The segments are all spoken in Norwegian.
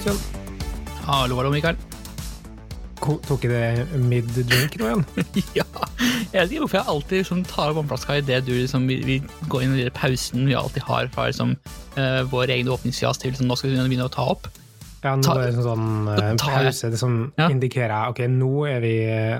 Stian. Hallo, hallo, Mikael. Ko- Tok jeg det mid-drink nå igjen? ja, jeg vet ikke hvorfor jeg alltid liksom, tar opp vannflaska idet du liksom, vi, vi går inn i den pausen vi alltid har fra liksom, uh, vår egen åpningsjazz til liksom, nå skal vi begynne å ta opp. Ja, nå er det en sånn eh, Da tar jeg- pause det som Ja. indikerer ok, nå, vi,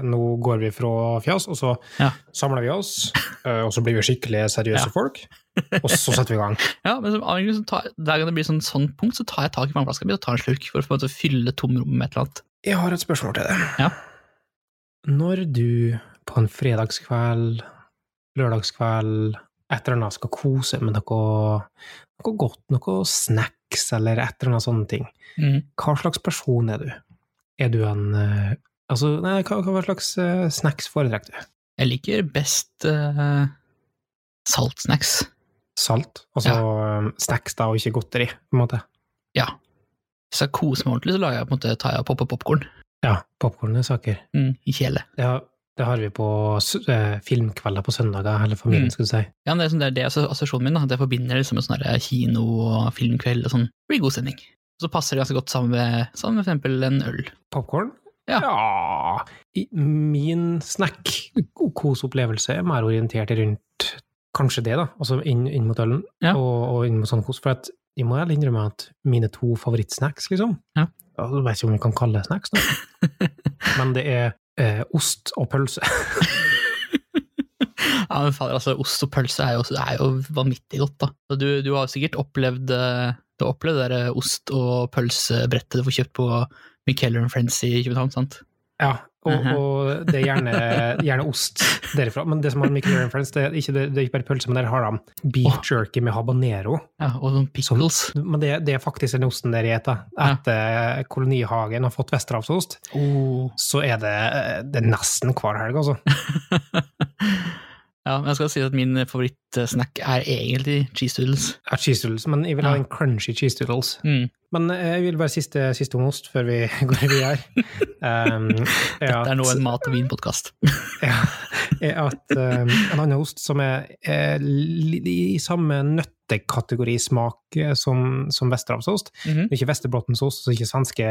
nå går vi fra fjas, og så Ja. samler vi oss, eh, og så blir vi skikkelig seriøse Ja. folk, og så setter vi i gang. Ja, men som, så tar, Hver gang det blir sånn, sånn punkt, så tar jeg tak i vannflaska mi og tar en slurk for å på en måte fylle tomrommet med et eller annet. Jeg har et spørsmål til deg. Ja. Når du på en fredagskveld, lørdagskveld, et eller annet skal kose med noe, noe godt, noe snacks eller et eller annet sånne ting, Mm. hva slags person er du? Er du en eh, Altså, nei, hva, hva slags eh, snacks foretrekker du? Jeg liker best uh, saltsnacks. Salt? Altså ja. snacks da, og ikke godteri, på en måte? Ja. Hvis jeg koser meg ordentlig, så lager jeg på en måte, tar jeg og popper popkorn Ja, popkorn er saker. mm, i kjele. Ja, det har vi på eh, filmkvelder på søndager, hele familien, Mm. skal du si. Ja, det er, sånn, det er det assosiasjonen min. da, Jeg forbinder liksom med sånn kino og filmkveld og sånn. Det blir god stemning. Og så passer det ganske godt sammen med, sammen med for eksempel en øl. Popkorn? Ja. I- Min snack-kos-opplevelse er mer orientert rundt kanskje det, da. Altså inn, inn mot ølen, Ja. og, og inn mot sånn kos. For at jeg må ærlig innrømme at mine to favorittsnacks, liksom Ja. Jeg vet ikke om vi kan kalle det snacks, da. Men det er eh, ost og pølse. Ja, men fader, altså, Ost og pølse er jo, er jo vanvittig godt, da. Du, du har sikkert opplevd eh, du har opplevd det der ost- og pølsebrettet du får kjøpt på Michelin Friends i København, sant? Ja, og, Mhm. og det er gjerne, gjerne ost derifra. Men det som har Michael Friends, det er ikke, det, det er ikke bare pølse, men der har de beef oh. jerky med habanero. Ja, Og noen pickles. Men det, det er faktisk den osten der jeg spiser. Etter kolonihagen har fått Vesterhavsost, Oh. så er det, det er nesten hver helg, altså. ja, men jeg skal si at min favorittsnack er egentlig cheese doodles. Ja, cheese doodles, men jeg vil ha en crunchy cheese doodles. Mm. Men eh, jeg vil bare siste, siste om ost før vi går videre. Um, Dette er nå en mat- og vinpodkast. ja, er at um, en annen ost som er, er i samme nøttekategori smak eh, som, som westerdalsost, mm er ikke Västerbottensost, så ikke svenske,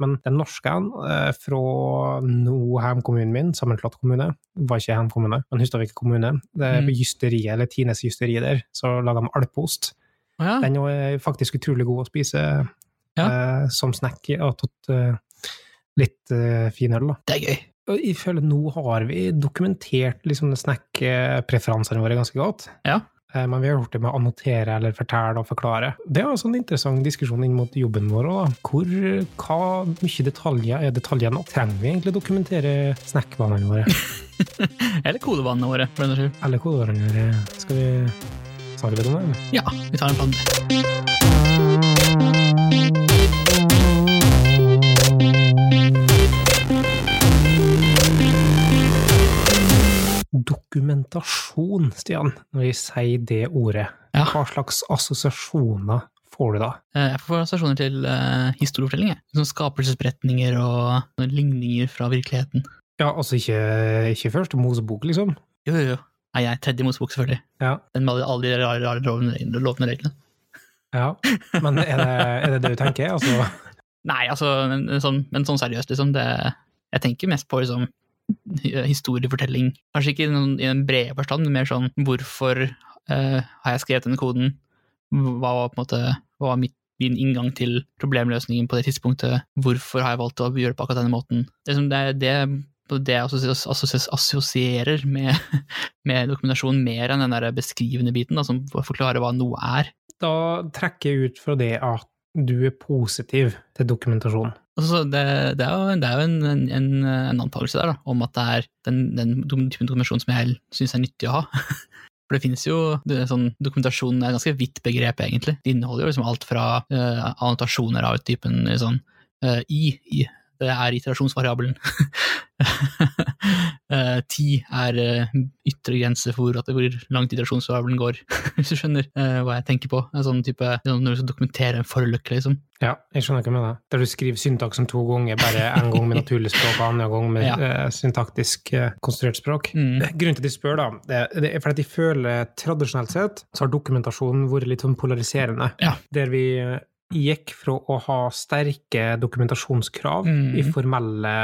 men den norske uh, fra Noheim kommunen min, sammenslått kommune, var ikke hjemkommune, men Hustadvik kommune. Det er Mm. justeriet, eller Tines justeri der, så lager de alpeost. Å ja. Den er faktisk utrolig god å spise eh, som snack og tatt uh, litt uh, fin øl, da. Det er gøy. Jeg føler nå har vi dokumentert liksom snack-preferansene våre ganske godt. Ja. Eh, Men vi har gjort det med å annotere eller fortelle og forklare. Det er også en interessant diskusjon inn mot jobben vår da. Hvor, hva mye detaljer er detaljer nå? Trenger vi egentlig å dokumentere snackvanene våre? Eller kodevanene våre, for den saks skyld. Eller kodevanene våre? Skal vi snakke litt om det? Ja, vi tar en plan. Dokumentasjon, Stian, når vi sier det ordet. Ja. Hva slags assosiasjoner får du da? Eh, Jeg får assosiasjoner til uh, historiefortelling. jeg. Sånn skapelsesberetninger og ligninger fra virkeligheten. Ja, altså ikke, ikke først Mosebok, liksom. Jo, jo, jo. Nei, jeg er tredje Mosebok, selvfølgelig. Ja. Den med alle- de rare, rare lovende, lovende reglene. ja. Men er det, er det det du tenker? Altså, Nei, altså, men sånn, men sånn seriøst, liksom. Det, jeg tenker mest på liksom, historiefortelling. Kanskje ikke noen- i den brede forstand, men mer sånn hvorfor eh, har jeg skrevet denne koden? Hva var på en måte hva var mitt, min inngang til problemløsningen på det tidspunktet? Hvorfor har jeg valgt å gjøre det på akkurat denne måten? Det, er det, det, jeg assosi- assosi- assosierer med, med dokumentasjon mer enn den der beskrivende biten, da, som forklarer hva noe er. da trekker jeg ut fra det at du er positiv til dokumentasjon. Altså, det, det er jo, det er jo en, en, en, en antakelse der, da, om at det er den, den typen dokumentasjon som jeg syns er nyttig å ha. For det finnes jo det, sånn, Dokumentasjon er et ganske vidt begrep, egentlig. Det inneholder jo liksom alt fra uh, annotasjoner av typen eh, sånn uh, i, i. Det er iterasjonsvariabelen. Eh, ti er uh, ytre grense for at det hvor langt iterasjonsvariabelen går, hvis du skjønner uh, hva jeg tenker på. En sånn type, når du skal dokumentere en forløkke, liksom. Ja, jeg skjønner hva du mener. Der du skriver syntaksen to ganger, bare en gang med naturlig språk og annen gang med Ja. uh, syntaktisk konstruert språk. Mm. Grunnen til at jeg spør, da, det, det er fordi at jeg føler tradisjonelt sett så har dokumentasjonen vært litt sånn polariserende. Ja. Der vi gikk fra å ha sterke dokumentasjonskrav Mm. i formelle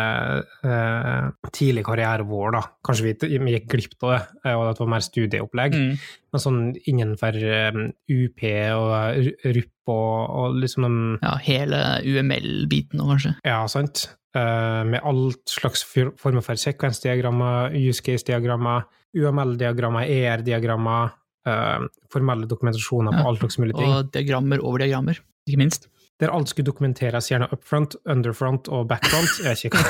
eh, tidlig karriere vår, da. Kanskje vi, vi gikk glipp av det, eh, og at det var mer studieopplegg. Mm. Men sånn innenfor um, UP og RUP og, og liksom de Ja, hele UML-biten òg, kanskje. Ja, sant. Uh, med alt slags former for sekvensdiagrammer, use case-diagrammer, UML-diagrammer, ER-diagrammer, Uh, formelle dokumentasjoner på all slags mulige ting. Og diagrammer over diagrammer, ikke minst. Der alt skulle dokumenteres, gjerne upfront, underfront og backfront. Jeg vet ikke.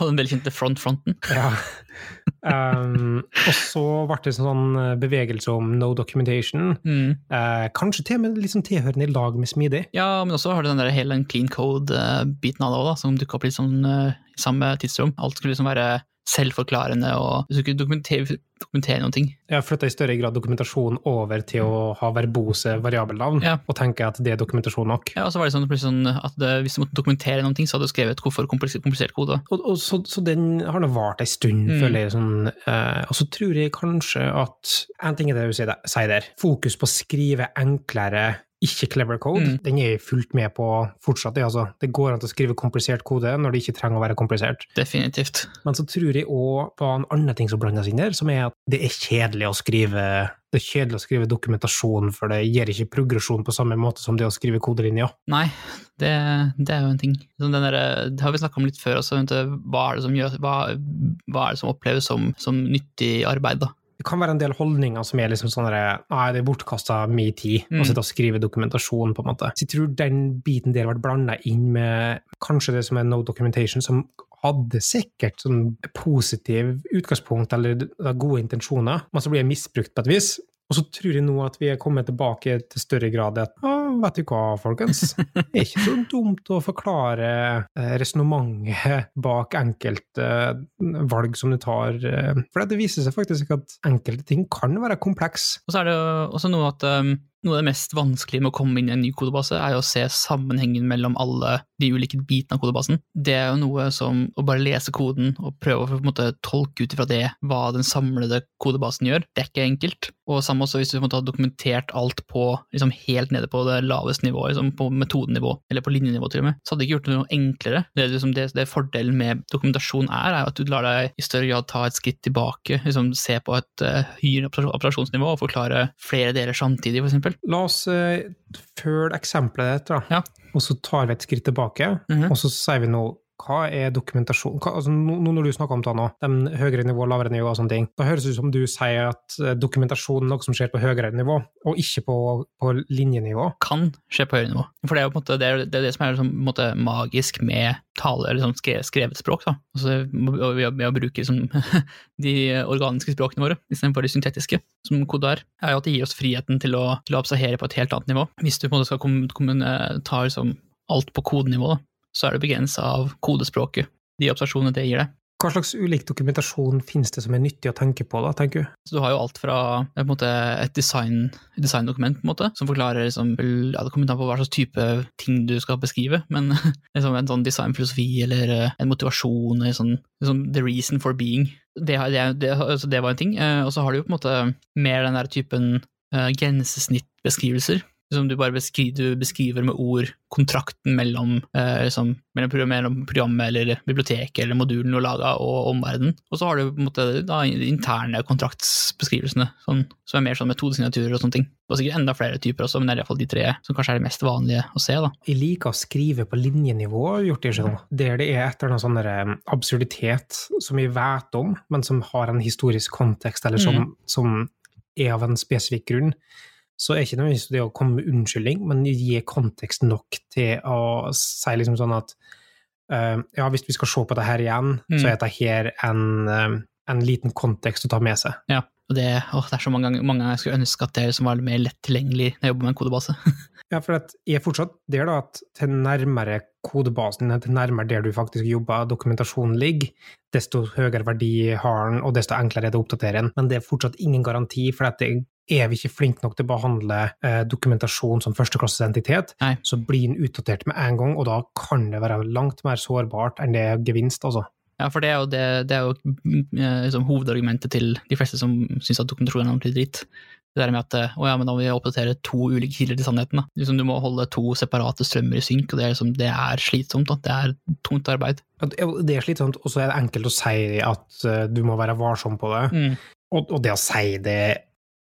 Og den velkjente front-fronten. Ja. Um, og så ble det en sånn eh, bevegelse om no documentation. Mm. Uh, kanskje til og med liksom tilhørende i lag med smidig. Ja, men også har du den der hele clean code-biten av det òg, som dukka opp litt sånn eh, i samme tidsrom. Alt skulle liksom være selvforklarende, og du ikke dokumentere, dokumentere noen ting. Jeg flytta i større grad dokumentasjon over til å ha verbose variabelnavn, Ja. og tenker at det er dokumentasjon nok. Ja, og så var det sånn, sånn at det, hvis du måtte dokumentere noen ting, så hadde du skrevet hvorfor komplisert, komplisert kode. Og, og så, så den har nå vart ei stund, Mm. føler jeg. Sånn, eh, og så tror jeg kanskje at En ting er det du sier der. Fokus på å skrive enklere, ikke clever code. Mm. Den er jeg fullt med på fortsatt. Det, altså. det går an til å skrive komplisert kode når det ikke trenger å være komplisert. Definitivt. Men så tror jeg òg på en annen ting som blandes inn der, som er at det er kjedelig å skrive det er kjedelig å skrive dokumentasjon, for det gir ikke progresjon på samme måte som det å skrive kodelinjer. Nei, det, det er jo en ting. Den der, det har vi snakka om litt før også. Hva er det som, gjør, hva, hva er det som oppleves som, som nyttig arbeid, da? Det kan være en del holdninger som er liksom sånn at Nei, det er bortkasta mye tid å Mm. sitte og skrive dokumentasjon, på en måte. Så jeg tror den biten der ble blanda inn med kanskje det som er no documentation, som hadde sikkert sånn positiv utgangspunkt eller gode intensjoner, men så blir det misbrukt på et vis. Og så tror jeg nå at vi er kommet tilbake til større grad at å, vet du hva, folkens, det er ikke så dumt å forklare eh, resonnementet bak enkelte eh, valg som du tar. Eh, for det viser seg faktisk at enkelte ting kan være kompleks. Og så er det også noe at um, noe av det mest vanskelige med å komme inn i en ny kodebase, er jo å se sammenhengen mellom alle de ulike bitene av kodebasen. Det er jo noe som å bare lese koden og prøve å på en måte tolke ut ifra det hva den samlede kodebasen gjør, det er ikke enkelt. Og samme også hvis du måtte ha dokumentert alt på liksom helt nede på det laveste nivået, liksom på metodenivå, eller på linjenivå til og med, så hadde det ikke gjort det noe enklere. Det, liksom det, det fordelen med dokumentasjon er, er at du lar deg i større grad ta et skritt tilbake, liksom se på et uh, høyere operasjonsnivå og forklare flere deler samtidig, eksempel. La oss uh, følge eksempelet ditt, da. Ja. Og så tar vi et skritt tilbake, Mhm. og så sier vi nå hva er dokumentasjon hva, altså, nå nå når du snakker om det nå, de høyere nivå, lavere nivå og sånne ting, da høres det ut som du sier at eh, dokumentasjon er noe som skjer på høyere nivå, og ikke på, på linjenivå. Kan skje på høyere nivå. For det er jo på en måte det, er, det, er det som er liksom, måte magisk med tale, eller sånn skrevet, skrevet språk. Da. Altså, ved, ved å bruke liksom, de organiske språkene våre istedenfor de syntetiske, som kode er, er jo at det gir oss friheten til å, til å abstrahere på et helt annet nivå. Hvis du på en måte skal kom, kom, ta liksom, alt på kodenivå, da, så er det begrensa av kodespråket, de observasjonene det gir deg. Hva slags ulik dokumentasjon finnes det som er nyttig å tenke på, da, tenker du? Så du har jo alt fra måte, et design, designdokument på en måte, som forklarer liksom, ja, Det kommer an på hva slags type ting du skal beskrive, men liksom en sånn designfilosofi eller eh, en motivasjon eller sånn, liksom the reason for being. Det, det, det, altså, det var en ting. Eh, Og så har du jo på en måte mer den der typen eh, grensesnittbeskrivelser. Som du bare beskriver, du beskriver med ord kontrakten mellom, eh, liksom, mellom, program- mellom programmet eller biblioteket eller modulen du har laga og omverdenen. Og så har du på en måte da, interne kontraktsbeskrivelsene, sånn, som er mer sånn metodesignaturer og sånne ting. Det var sikkert enda flere typer også, men det er iallfall de tre som kanskje er det mest vanlige å se. da. Jeg liker å skrive på linjenivå, gjort det ikke. Der det er et eller annet sånn absurditet som vi vet om, men som har en historisk kontekst, eller som, som er av en spesifikk grunn. Så er ikke nødvendigvis det å komme med unnskyldning, men gi kontekst nok til å si liksom sånn at uh, ja, hvis vi skal se på det her igjen, Mm. så er dette her en, eh, en liten kontekst å ta med seg. Ja, og det, åh, det er så mange ganger, mange ganger jeg skulle ønske at det liksom var mer lett tilgjengelig når jeg jobber med en kodebase. Ja, for at jeg er fortsatt der da, at til nærmere kodebasen, til nærmere der du faktisk jobber, dokumentasjonen ligger, desto høyere verdi har den, og desto enklere er det å oppdatere den. Men det er fortsatt ingen garanti, for at det er vi ikke flinke nok til å behandle eh, dokumentasjon som førsteklasses identitet, Nei. så blir den utdatert med en gang, og da kan det være langt mer sårbart enn det er gevinst, altså. Ja, for det er jo, det, det er jo eh, liksom, hovedargumentet til de fleste som syns at dokumentasjon er ordentlig dritt. Det der med at eh, å ja, men da må vi oppdatere to ulike kilder til sannheten. Liksom, du må holde to separate strømmer i synk, og det er, liksom, det er slitsomt. Da. Det er tungt arbeid. Det er slitsomt, og så er det enkelt å si at uh, du må være varsom på det. Mm. Og, og, det å si det,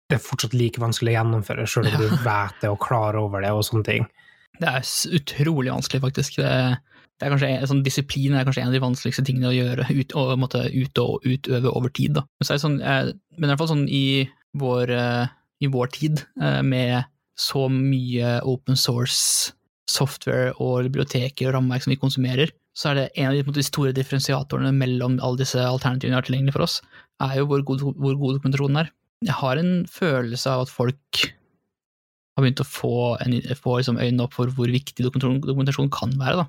det er fortsatt like vanskelig å gjennomføre, sjøl om Ja. du vet det og klarer over det og sånne ting. Det er utrolig vanskelig, faktisk. Det, det er kanskje, en- sånn Disiplin er kanskje en av de vanskeligste tingene å gjøre, ut, og, måtte ut og utøve over tid. Da. Men, så sånn, jeg, men i hvert fall sånn i vår, eh, i vår tid, eh, med så mye open source software og biblioteker og rammeverk som vi konsumerer, så er det en av de store differensiatorene mellom alle disse alternativene vi har tilgjengelig for oss, er jo hvor god, hvor god dokumentasjonen er. Jeg har en følelse av at folk har begynt å få, en, få liksom øynene opp for hvor viktig dokumentasjon, kan være. Da.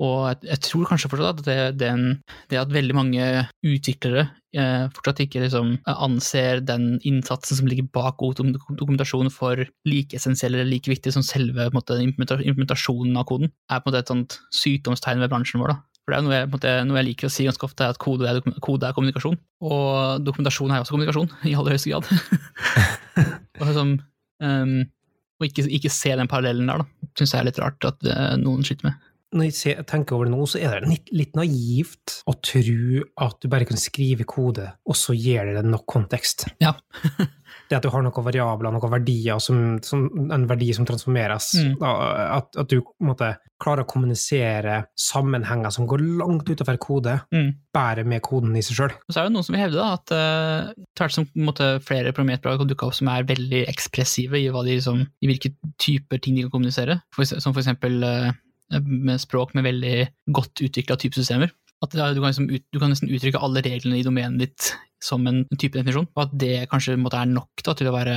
Og jeg, jeg tror kanskje fortsatt at det, den, det at veldig mange utviklere eh, fortsatt ikke liksom, anser den innsatsen som ligger bak god dokumentasjon for like essensiell eller like viktig som selve måte, implementasjonen av koden, er på en måte et sånt sykdomstegn ved bransjen vår. Da. For det er noe jeg, måte, noe jeg liker å si ganske ofte, er at kode er, kode er kommunikasjon. Og dokumentasjon er også kommunikasjon, i aller høyeste grad. og liksom, um, og ikke, ikke se den parallellen der, da, syns jeg er litt rart at eh, noen sliter med. Når jeg ser, tenker over det nå, så er det litt, litt naivt å tro at du bare kan skrive kode, og så gir det nok kontekst. Ja. det at du har noen variabler, noen verdier, som, som, en verdi som transformeres. Mm. At, at du måtte, klarer å kommunisere sammenhenger som går langt utenfor kode, Mm. bare med koden i seg sjøl. Og så er det noen som vil hevde da, at uh, tvert som måtte, flere programmerspråk kan dukke opp som er veldig ekspressive i, de, liksom, i hvilke typer ting de kan kommunisere, for, som for eksempel eh, med språk med veldig godt utvikla typesystemer. At du kan, liksom ut, du kan nesten uttrykke alle reglene i domenet ditt som en type definisjon, og at det kanskje måtte, er nok da, til å være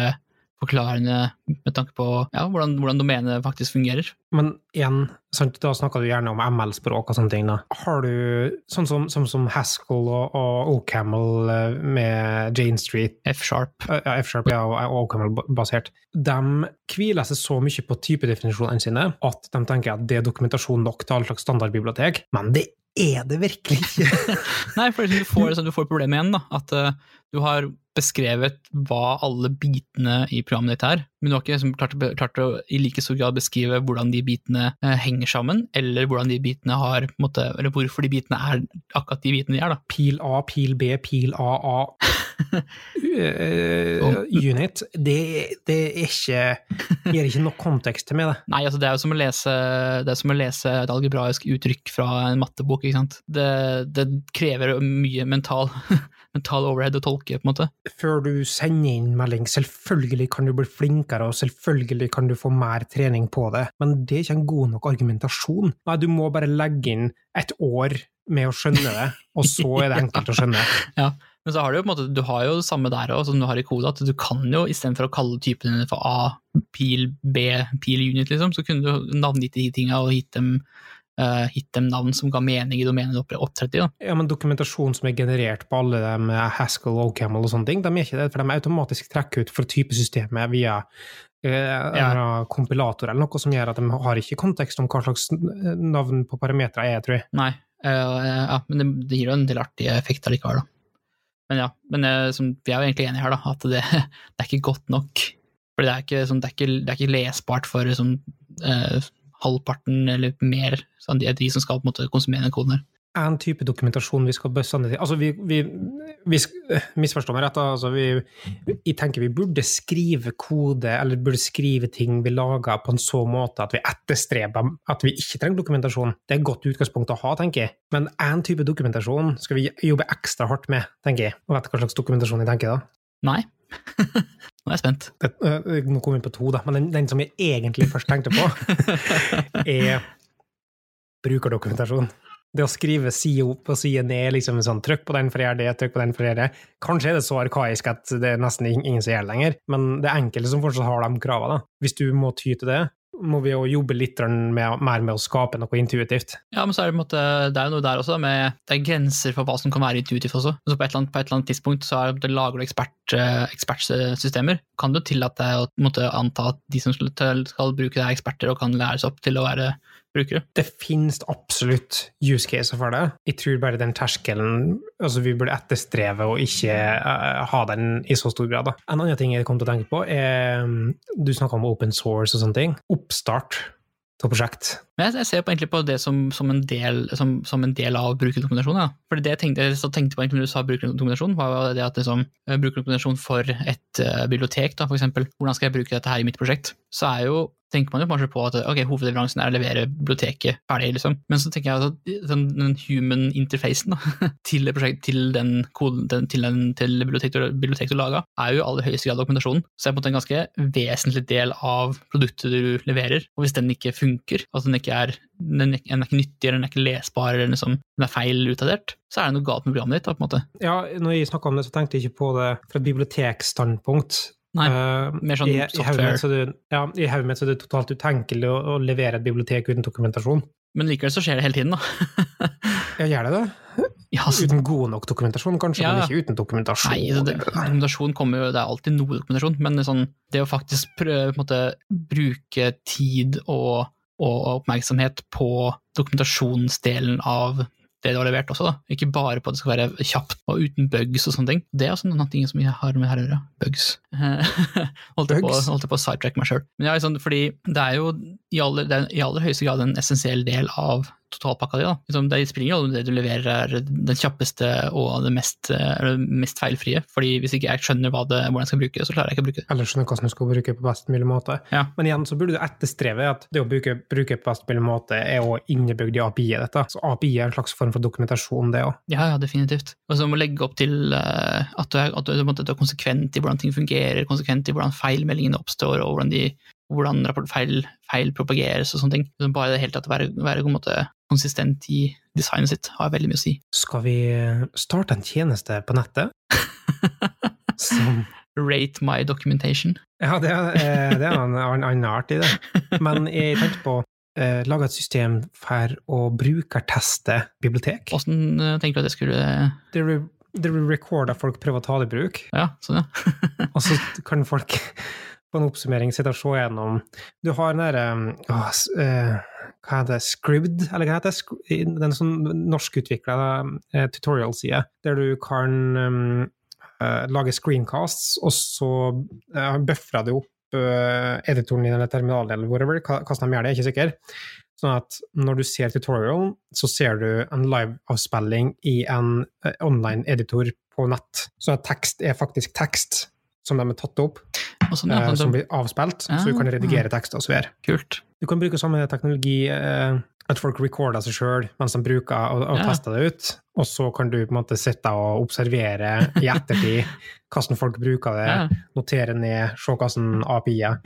forklarende med tanke på ja, hvordan, hvordan domenet faktisk fungerer. Men igjen, sant, da snakker du gjerne om ML-språk og sånne ting. Da. Har du sånn som, som, som Haskell og, og OCaml eh, med Jane Street, F-sharp. eh, ja, F-sharp ja, og OCaml-basert, de hviler seg så mye på typedefinisjonene sine at de tenker at det er dokumentasjon nok til all slags standardbibliotek, men det er det virkelig ikke. Nei, for liksom, du får, liksom, du får problemet igjen, da. At uh, du har beskrevet hva alle bitene i programmet ditt er, men du har ikke liksom, klart, klart å i like stor grad beskrive hvordan de bitene eh, henger sammen, eller de bitene har, måte, eller hvorfor de bitene er akkurat de bitene de er. da. Pil A, pil B, pil AA. uh, unit. Det, det er ikke Gir ikke nok kontekst til meg, det. Nei, altså det er jo som å lese, det som å lese et algebraisk uttrykk fra en mattebok. ikke sant? Det, det krever mye mental, mental overhead å tolke, på en måte. før du sender inn melding. Selvfølgelig kan du bli flinkere, og selvfølgelig kan du få mer trening på det, men det er ikke en god nok argumentasjon. Nei, du må bare legge inn et år med å skjønne det, og så er det enkelt å skjønne. Men så har du på en måte, du har jo det samme der òg, som du har i kode, at du kan jo istedenfor å kalle typene dine for A, pil, B, pil unit, liksom, så kunne du navngitt de tinga og gitt dem, eh, gitt dem navn som ga mening i domenet du opptrådte i. da. Ja, men dokumentasjon som er generert på alle de med Haskell og OCaml og sånne ting, de er ikke det, for de er automatisk trukket ut fra typesystemet via eh, en kompilator eller noe som gjør at de har ikke kontekst om hva slags navn på parametere er, tror jeg. Nei, uh, ja, men det, det gir jo en del artige effekter likevel, da. Men ja, men eh, som, vi er jo egentlig enige her, da, at det, det er ikke godt nok. For det er ikke, sånn, det er ikke, det er ikke lesbart for sånn, eh, halvparten eller mer sånn, de, de som skal på en måte konsumere den koden her. en type dokumentasjon vi skal bestandig til. Altså, vi, vi, vi Misforstå meg rett. Altså, vi, jeg tenker vi burde skrive kode, eller burde skrive ting vi lager på en så måte at vi etterstreber at vi ikke trenger dokumentasjon. Det er et godt utgangspunkt å ha, tenker jeg. Men én type dokumentasjon skal vi jobbe ekstra hardt med, tenker jeg. Og vet du hva slags dokumentasjon jeg tenker da? Nei. Nå er jeg spent. Det, øh, nå kom vi på to, da, men den, den som jeg egentlig først tenkte på, er brukerdokumentasjon. Det å skrive side opp og side ned, liksom sånn trykk på den for å gjøre det, trykk på den for å gjøre det. Kanskje er det så arkaisk at det er nesten ingen som gjør det lenger, men det er enkelte som fortsatt har de kravene. Hvis du må ty til det, må vi jo jobbe litt med, mer med å skape noe intuitivt. Ja, men så er det, måte, det er jo noe der også, med, det er grenser for hva som kan være intuitivt også. Så på et eller annet, et eller annet tidspunkt så er det, lager du ekspert, eh, ekspertsystemer. Kan du tillate deg å anta at de som skal, skal bruke det, er eksperter og kan læres opp til å være brukere. Det finnes absolutt use caser for det. Jeg tror bare den terskelen altså Vi burde etterstreve å ikke uh, ha den i så stor grad. Da. En annen ting jeg kom til å tenke på, er Du snakka om open source og sånne ting. Oppstart av prosjekt. Men jeg, jeg ser på, egentlig på det som, som, en, del, som, som en del av brukerdokumentasjon. Ja. For det jeg tenkte, jeg tenkte på når du sa brukerdokumentasjon, var det at liksom, brukerdokumentasjon for et uh, bibliotek, da, for eksempel, hvordan skal jeg bruke dette her i mitt prosjekt, så er jo tenker man jo kanskje på at ok, hovedleveransen er å levere biblioteket ferdig, liksom. Men så tenker jeg at den, den human interfacen da, til, prosjekt, til, den koden, den, til, den, til biblioteket, biblioteket du laga, er jo i aller høyeste grad dokumentasjonen. Så det er på en måte en ganske vesentlig del av produktet du leverer. Og hvis den ikke funker, at den ikke er den er ikke nyttig, eller den er ikke lesbar, eller liksom, den er feil utadert, så er det noe galt med programmet ditt. da, på en måte. Ja, når jeg snakka om det, så tenkte jeg ikke på det fra et bibliotekstandpunkt. Nei, uh, mer sånn i, software. I ja, I hodet mitt så er det totalt utenkelig å, å, levere et bibliotek uten dokumentasjon. Men likevel så skjer det hele tiden, da. ja, gjør det det? Ja, altså, uten god nok dokumentasjon, kanskje, ja, men ikke uten dokumentasjon. Nei, det, dokumentasjon kommer jo, det er alltid noe dokumentasjon, men det, sånn, det å faktisk prøve, måte, bruke tid og, og, oppmerksomhet på dokumentasjonsdelen av det du har levert også, da. Ikke bare på at det skal være kjapt og uten bugs og sånne ting. Det er også noen ting som jeg har med her å gjøre. Bugs. holdt, jeg på, holdt jeg på å sidetrack meg sjøl. Men ja, liksom, fordi det er jo i aller, er i aller høyeste grad en essensiell del av totalpakka di. da. Liksom, det springer jo det du leverer er den kjappeste og det mest, mest feilfrie. fordi hvis ikke jeg skjønner det, hvordan jeg skal bruke det, så klarer jeg ikke å bruke det. Eller skjønner hvordan du skal bruke det på best mulig måte. Ja. Men igjen så burde du etterstreve at det å bruke, bruke på best mulig måte er å innebygd i API-et dette. Så API er en slags form for dokumentasjon, det òg. Ja, ja, definitivt. Og så må du legge opp til uh, at, du er, at du, du, er, konsekvent i hvordan ting fungerer, konsekvent i hvordan feilmeldingene oppstår, og hvordan de hvordan feil, feil, propageres og sånne ting. Bare det hele tatt å være, være måte, konsistent i designet sitt har veldig mye å si. Skal vi starte en tjeneste på nettet? Som Rate my documentation. Ja, det er, eh, det er en annen art i det. Men jeg tenkte på eh, lage et system for å brukerteste bibliotek. Åssen eh, tenker du at det skulle Det recorde at folk prøver å ta det i bruk. Ja, sånn ja. og så kan folk på en oppsummering sitte og se gjennom Du har den derre øh, Hva heter det? Scribd? Eller hva heter det? Den sånn norskutvikla uh, tutorial-side, der du kan um, uh, lage screencasts, og så uh, buffrer du opp editoren din eller terminalen eller whatever, hvordan de gjør det, jeg er ikke sikker. Sånn at når du ser tutorialen, så ser du en live-avspilling i en online editor på nett. Så tekst er faktisk tekst som de har tatt opp, sånn, ja, eh, som blir avspilt, ja, så du kan redigere tekster og så videre. Kult. Du kan bruke samme teknologi, eh, at folk recorder seg sjøl mens de bruker og, og ja. tester det ut, og så kan du på en måte sitte og observere i ettertid hvordan folk bruker det, ja. notere ned, se hvordan API er.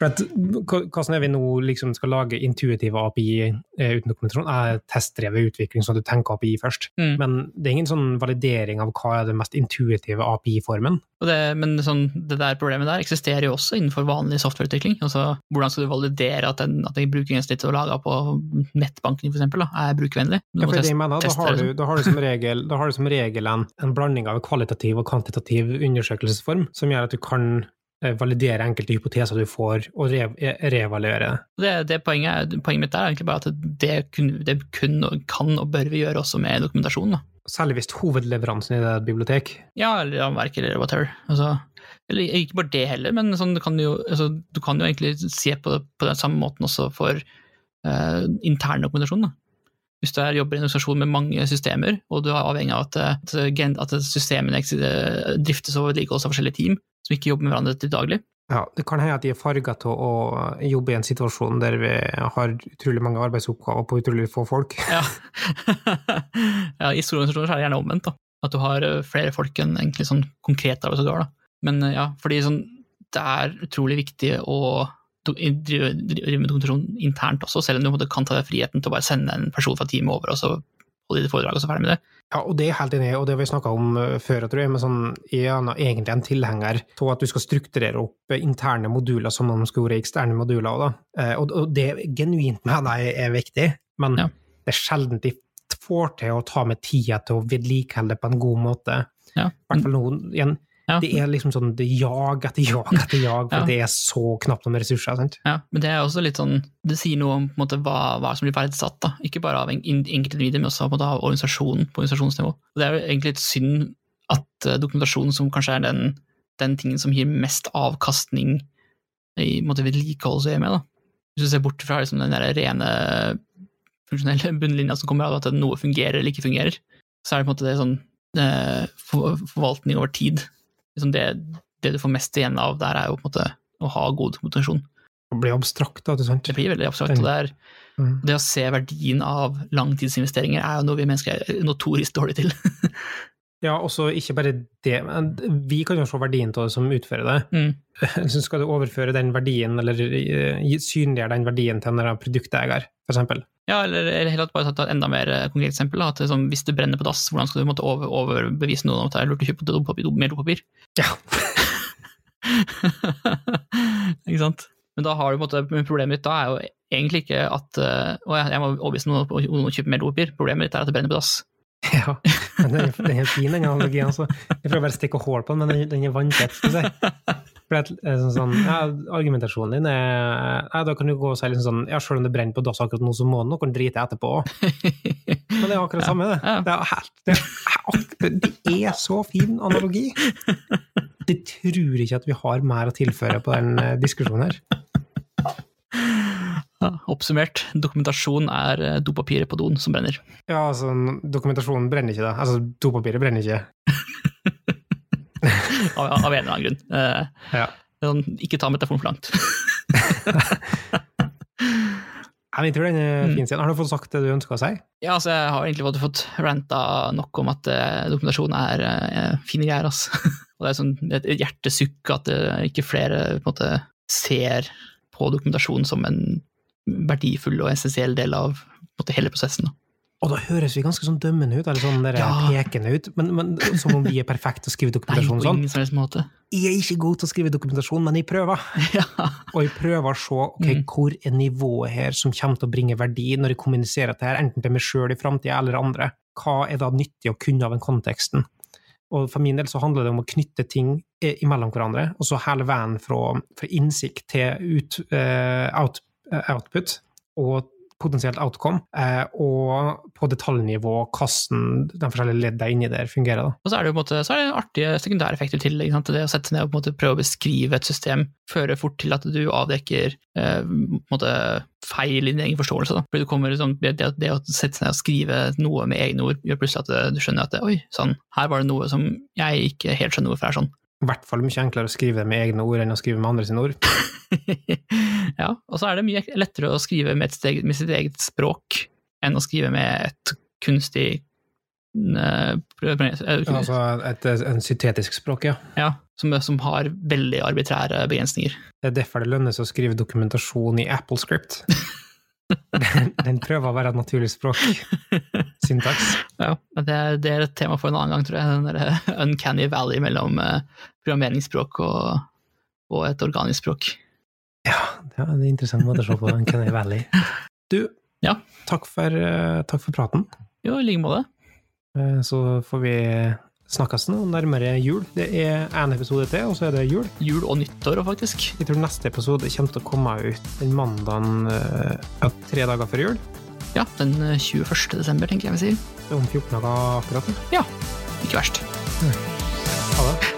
For at, hvordan er vi nå liksom skal lage intuitive API eh, uten dokumentasjon? Er testdrevet utvikling, så du tenker API først. Mm. Men det er ingen sånn validering av hva er den mest intuitive API-formen. Men sånn, det der problemet der eksisterer jo også innenfor vanlig softwareutvikling. Altså, hvordan skal du validere at den, at den du har laga på nettbanken for eksempel, er brukervennlig? Ja, for det jeg mener, da har, du, da har du som regel, har du som regel en, en, blanding av kvalitativ og kvantitativ undersøkelsesform som gjør at du kan eh, validere enkelte hypoteser du får, og re reevaluere det. det poenget, poenget, mitt er egentlig bare at det kun, det kun kan og bør vi gjøre også med dokumentasjon. Da. Særlig hvis hovedleveransen i det er et bibliotek? Ja, eller rammeverk, eller whatever. Altså, eller ikke bare det heller, men sånn, du, kan jo, altså, du, kan jo, egentlig se på det på den samme måten også for uh, intern dokumentasjon. Da. Hvis du er, jobber i en organisasjon med mange systemer, og du er avhengig av at, at systemene driftes og vedlikeholdes av forskjellige team som ikke jobber med hverandre til daglig. Ja, Det kan hende at de er farga til å jobbe i en situasjon der vi har utrolig mange arbeidsoppgaver på utrolig få folk. Ja, ja I store organisasjoner er det gjerne omvendt. da. At du har eh, flere folk enn egentlig sånn konkrete arbeidsoppgaver. Men eh, ja, fordi sånn, det er utrolig viktig å drive, driver med dokumentasjon internt også, selv om du kan ta deg friheten til å bare sende en person fra teamet over og så holde ditt foredrag og så ferdig med det. Ja, og det er helt enig og det har vi snakka om eh, før, tror jeg, men sånn, jeg er egentlig en tilhenger av at du skal strukturere opp interne moduler som om de skulle vært eksterne moduler òg, da. Eh, og, og det genuint mener jeg er viktig, men ja. det er sjelden de får til å ta med tida til å vedlikeholde det på en god måte. Ja. I hvert fall nå, igjen, Ja. Det er liksom sånn det er jag etter jag etter jag, for Ja. det er så knapt om ressurser. sant? Ja, men det er også litt sånn, det sier noe om måte, hva, hva som blir verdsatt. da. Ikke bare av en- in- enkeltindivider, men også måte, av organisasjonen på organisasjonsnivå. Og Det er jo egentlig litt synd at uh, dokumentasjon, som kanskje er den, den tingen som gir mest avkastning i måte, med, da. hvis du ser bort fra liksom, den der rene funksjonelle bunnlinja som kommer av at noe fungerer eller ikke fungerer, så er det på en måte det sånn uh, for, forvaltning over tid. Liksom det, det du får mest igjen av der, er jo på en måte å ha god dokumentasjon. Det blir abstrakt, da. ikke sant? Det blir veldig abstrakt. og det, er, Mm. det å se verdien av langtidsinvesteringer er jo noe vi mennesker er notorisk dårlige til. Ja, også ikke bare det, men vi kan jo se verdien av det som utfører det. Mm. Så skal du overføre den verdien, eller eh, synliggjøre den verdien til en produkteier, eksempel. Ja, eller, eller helt bare ta et enda mer eh, konkret eksempel. At sånn, hvis det brenner på dass, hvordan skal du måtte over, overbevise noen om at det er lurt å kjøpe dopapir, mer dopapir? Ja. ikke sant? Men da har du på en måte, problemet ditt da er jo egentlig ikke at eh, å, jeg må overbevise noen om å kjøpe mer dopapir. Problemet ditt er at det brenner på dass. Ja, den er, den er fin, den analogien. Altså. Jeg prøver bare å stikke hull på den, men den, er vanntett. skal si. Eh, sånn, sånn, ja, argumentasjonen din er ja, Da kan du gå og si liksom sånn Ja, selv om det brenner på dass akkurat nå, så må noen drite etterpå. Men det er akkurat det samme, det. Det er, helt, det, er, det er så fin analogi. Jeg tror ikke at vi har mer å tilføre på den eh, diskusjonen her. Ja, oppsummert, dokumentasjon er eh, dopapiret på doen som brenner. Ja, altså, dokumentasjonen brenner ikke, da. Altså, dopapiret brenner ikke. Av, av en eller annen grunn. Eh, Ja. sånn, ikke ta metaforen for langt. Jeg tror den er Mm. fin. siden. Har du fått sagt det du ønsker å si? Ja, altså, jeg har egentlig fått, fått ranta nok om at eh, dokumentasjon er eh, fine greier. Altså. Og det er sånn et, et hjertesukk at eh, ikke flere på en måte, ser på dokumentasjon som en verdifull og essensiell del av måte, hele prosessen. Da. Og da høres vi ganske sånn dømmende ut, eller sånn der Ja. pekende ut, men, men som om vi er perfekte til å skrive Nei, dokumentasjon på sånn. ingen sånn. måte. Jeg er ikke god til å skrive dokumentasjon, men jeg prøver. ja. Og jeg prøver å se ok, Mm. hvor er nivået her som kommer til å bringe verdi når jeg kommuniserer dette her, enten til meg sjøl i framtida eller andre. Hva er da nyttig å kunne av den konteksten? Og for min del så handler det om å knytte ting eh, imellom hverandre, og så hele veien fra, fra innsikt til ut, uh, out, eh, output og potensielt outcome, eh, og på detaljnivå hvordan de forskjellige leddene inni der fungerer. Da. Og så er det jo på en måte, det artige sekundæreffekter til ikke sant? det å sette seg ned og på en måte prøve å beskrive et system, fører fort til at du avdekker eh, måte feil i din egen forståelse. Da. Du kommer, liksom, det, det å sette seg ned og skrive noe med egne ord, gjør plutselig at du skjønner at det, oi, sånn, her var det noe som jeg ikke helt skjønner hvorfor er sånn. I hvert fall mye enklere å skrive det med egne ord enn å skrive med andre sine ord. ja, og så er det mye lettere å skrive med, steg, med sitt eget språk enn å skrive med et kunstig eh, prøv- Altså et, en syntetisk språk, ja. Ja, som, som har veldig arbitrære begrensninger. Det er derfor det lønner seg å skrive dokumentasjon i AppleScript. Den, den prøver å være et naturlig språk. Syntaks. Ja, det, det er et tema for en annen gang, tror jeg. Den der uncanny valley mellom eh, programmeringsspråk og, og et organisk språk. Ja, det er en interessant måte å se på den Kenny Valley. Du, Ja. takk, for, eh, takk for praten. Jo, i like måte. Eh, Så får vi snakkes nå nærmere jul. Det er én episode til, og så er det jul. Jul og nyttår, faktisk. Jeg tror neste episode kommer til å komme ut den mandagen eh, ja, tre dager før jul. Ja, den eh, 21. desember, tenker jeg vi sier. Er om 14 dager akkurat. Ja. Ikke verst. Ha det.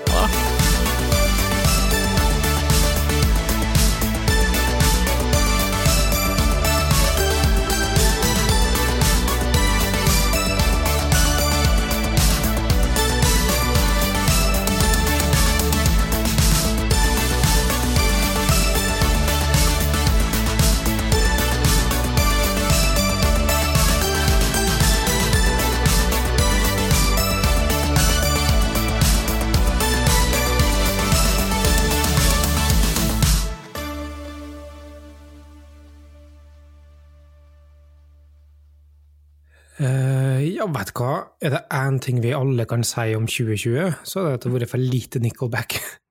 Vet du hva? Er det én ting vi alle kan si om 2020, så er det at det har vært for lite Nickelback.